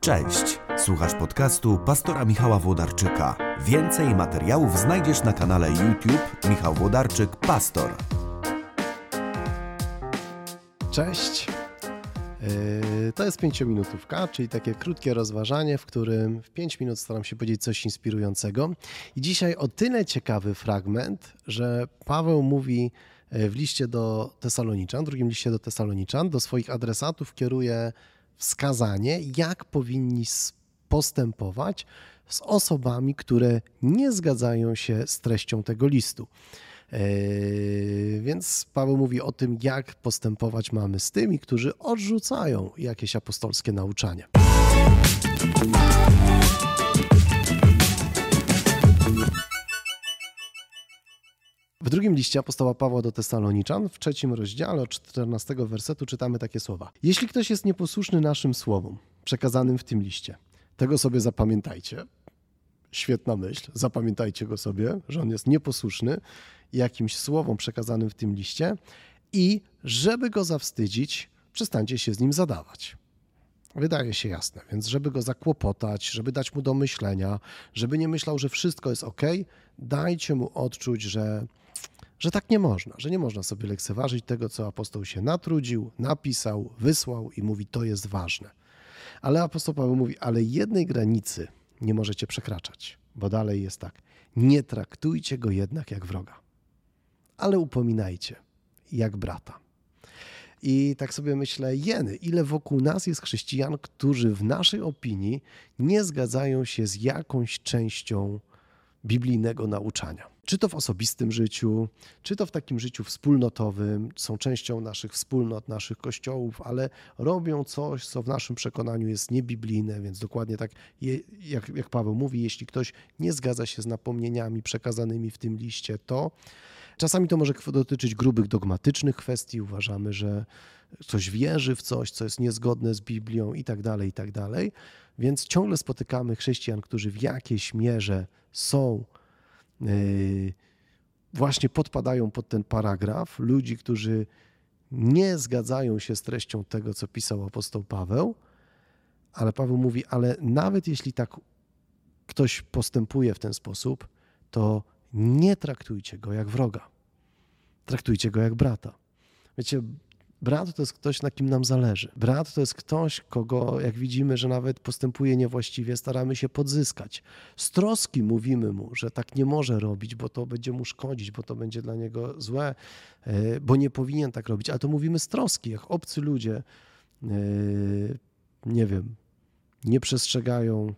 Cześć, słuchasz podcastu pastora Michała Włodarczyka. Więcej materiałów znajdziesz na kanale YouTube Michał Włodarczyk Pastor. Cześć. Yy, To jest pięciominutówka, czyli takie krótkie rozważanie, w którym w pięć minut staram się powiedzieć coś inspirującego. I dzisiaj o tyle ciekawy fragment, że Paweł mówi yy, w liście do Tesaloniczan, drugim liście do Tesaloniczan, do swoich adresatów kieruje wskazanie, jak powinni postępować z osobami, które nie zgadzają się z treścią tego listu. Yy, Więc Paweł mówi o tym, jak postępować mamy z tymi, którzy odrzucają jakieś apostolskie nauczania. W drugim liście apostoła Pawła do Tesaloniczan, w trzecim rozdziale od 14 wersetu czytamy takie słowa. Jeśli ktoś jest nieposłuszny naszym słowom, przekazanym w tym liście, tego sobie zapamiętajcie. Świetna myśl, zapamiętajcie go sobie, że on jest nieposłuszny jakimś słowom przekazanym w tym liście i żeby go zawstydzić, przestańcie się z nim zadawać. Wydaje się jasne, więc żeby go zakłopotać, żeby dać mu do myślenia, żeby nie myślał, że wszystko jest ok, dajcie mu odczuć, że, że tak nie można, że nie można sobie lekceważyć tego, co apostoł się natrudził, napisał, wysłał i mówi, to jest ważne. Ale apostoł Paweł mówi, ale jednej granicy nie możecie przekraczać, bo dalej jest tak, nie traktujcie go jednak jak wroga, ale upominajcie jak brata. I tak sobie myślę, jeny, ile wokół nas jest chrześcijan, którzy w naszej opinii nie zgadzają się z jakąś częścią biblijnego nauczania. Czy to w osobistym życiu, czy to w takim życiu wspólnotowym, są częścią naszych wspólnot, naszych kościołów, ale robią coś, co w naszym przekonaniu jest niebiblijne, więc dokładnie tak, jak, jak Paweł mówi, jeśli ktoś nie zgadza się z napomnieniami przekazanymi w tym liście, to Czasami to może dotyczyć grubych dogmatycznych kwestii. Uważamy, że ktoś wierzy w coś, co jest niezgodne z Biblią i tak dalej, i tak dalej. Więc ciągle spotykamy chrześcijan, którzy w jakiejś mierze są, yy, właśnie podpadają pod ten paragraf. Ludzi, którzy nie zgadzają się z treścią tego, co pisał apostoł Paweł, ale Paweł mówi, ale nawet jeśli tak ktoś postępuje w ten sposób, to nie traktujcie go jak wroga. Traktujcie go jak brata. Wiecie, brat to jest ktoś, na kim nam zależy. Brat to jest ktoś, kogo, jak widzimy, że nawet postępuje niewłaściwie, staramy się podzyskać. Z troski mówimy mu, że tak nie może robić, bo to będzie mu szkodzić, bo to będzie dla niego złe, e, bo nie powinien tak robić. Ale to mówimy z troski, jak obcy ludzie, e, nie wiem, nie przestrzegają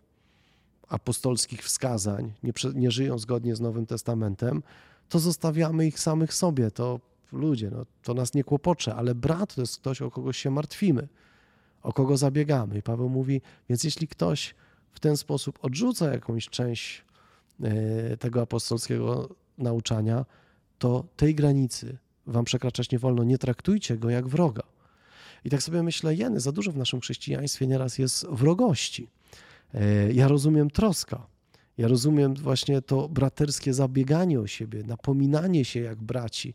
apostolskich wskazań, nie, nie żyją zgodnie z Nowym Testamentem, to zostawiamy ich samych sobie. To ludzie, no, to nas nie kłopocze, ale brat to jest ktoś, o kogo się martwimy, o kogo zabiegamy. I Paweł mówi, więc jeśli ktoś w ten sposób odrzuca jakąś część e, tego apostolskiego nauczania, to tej granicy wam przekraczać nie wolno. Nie traktujcie go jak wroga. I tak sobie myślę, jeny, za dużo w naszym chrześcijaństwie nieraz jest wrogości. Ja rozumiem troska. Ja rozumiem właśnie to braterskie zabieganie o siebie, napominanie się jak braci,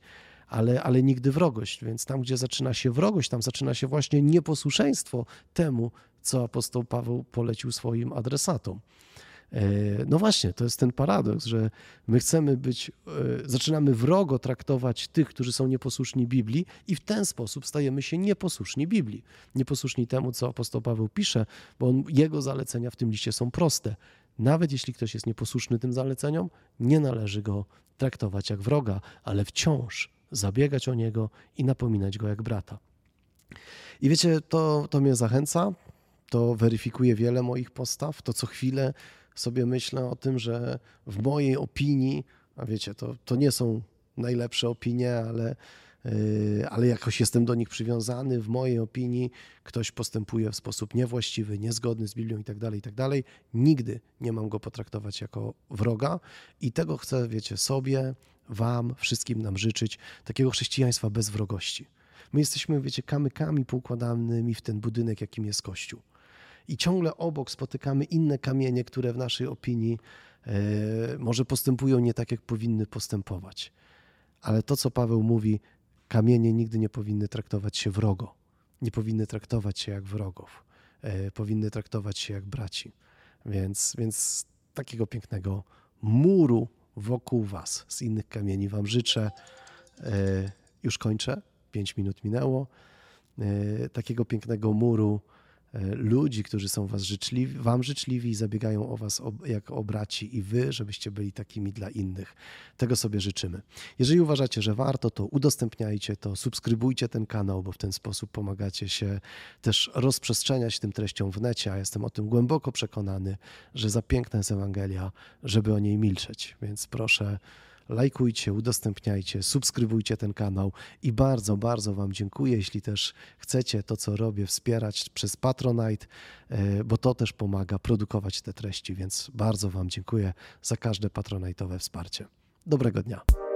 ale, ale nigdy wrogość. Więc tam, gdzie zaczyna się wrogość, tam zaczyna się właśnie nieposłuszeństwo temu, co apostoł Paweł polecił swoim adresatom. No właśnie, to jest ten paradoks, że my chcemy być, zaczynamy wrogo traktować tych, którzy są nieposłuszni Biblii i w ten sposób stajemy się nieposłuszni Biblii. Nieposłuszni temu, co apostoł Paweł pisze, bo on, jego zalecenia w tym liście są proste. Nawet jeśli ktoś jest nieposłuszny tym zaleceniom, nie należy go traktować jak wroga, ale wciąż zabiegać o niego i napominać go jak brata. I wiecie, to, to mnie zachęca, to weryfikuje wiele moich postaw, to co chwilę sobie myślę o tym, że w mojej opinii, a wiecie, to, to nie są najlepsze opinie, ale, yy, ale jakoś jestem do nich przywiązany. W mojej opinii ktoś postępuje w sposób niewłaściwy, niezgodny z Biblią i tak dalej, i tak. Nigdy nie mam go potraktować jako wroga i tego chcę, wiecie, sobie, wam, wszystkim nam życzyć, takiego chrześcijaństwa bez wrogości. My jesteśmy, wiecie, kamykami poukładanymi w ten budynek, jakim jest Kościół i ciągle obok spotykamy inne kamienie, które w naszej opinii e, może postępują nie tak, jak powinny postępować. Ale to, co Paweł mówi, kamienie nigdy nie powinny traktować się wrogo, nie powinny traktować się jak wrogów. e, powinny traktować się jak braci. Więc, więc takiego pięknego muru wokół Was z innych kamieni Wam życzę. E, już kończę, pięć minut minęło. Takiego pięknego muru ludzi, którzy są was życzliwi, wam życzliwi i zabiegają o was o, jak o braci i wy, żebyście byli takimi dla innych. Tego sobie życzymy. Jeżeli uważacie, że warto, to udostępniajcie to, subskrybujcie ten kanał, bo w ten sposób pomagacie się też rozprzestrzeniać tym treściom w necie, a jestem o tym głęboko przekonany, że za piękna jest Ewangelia, żeby o niej milczeć. Więc proszę lajkujcie, udostępniajcie, subskrybujcie ten kanał i bardzo, bardzo Wam dziękuję, jeśli też chcecie to, co robię, wspierać przez Patronite, e, bo to też pomaga produkować te treści, więc bardzo Wam dziękuję za każde patronajtowe wsparcie. Dobrego dnia.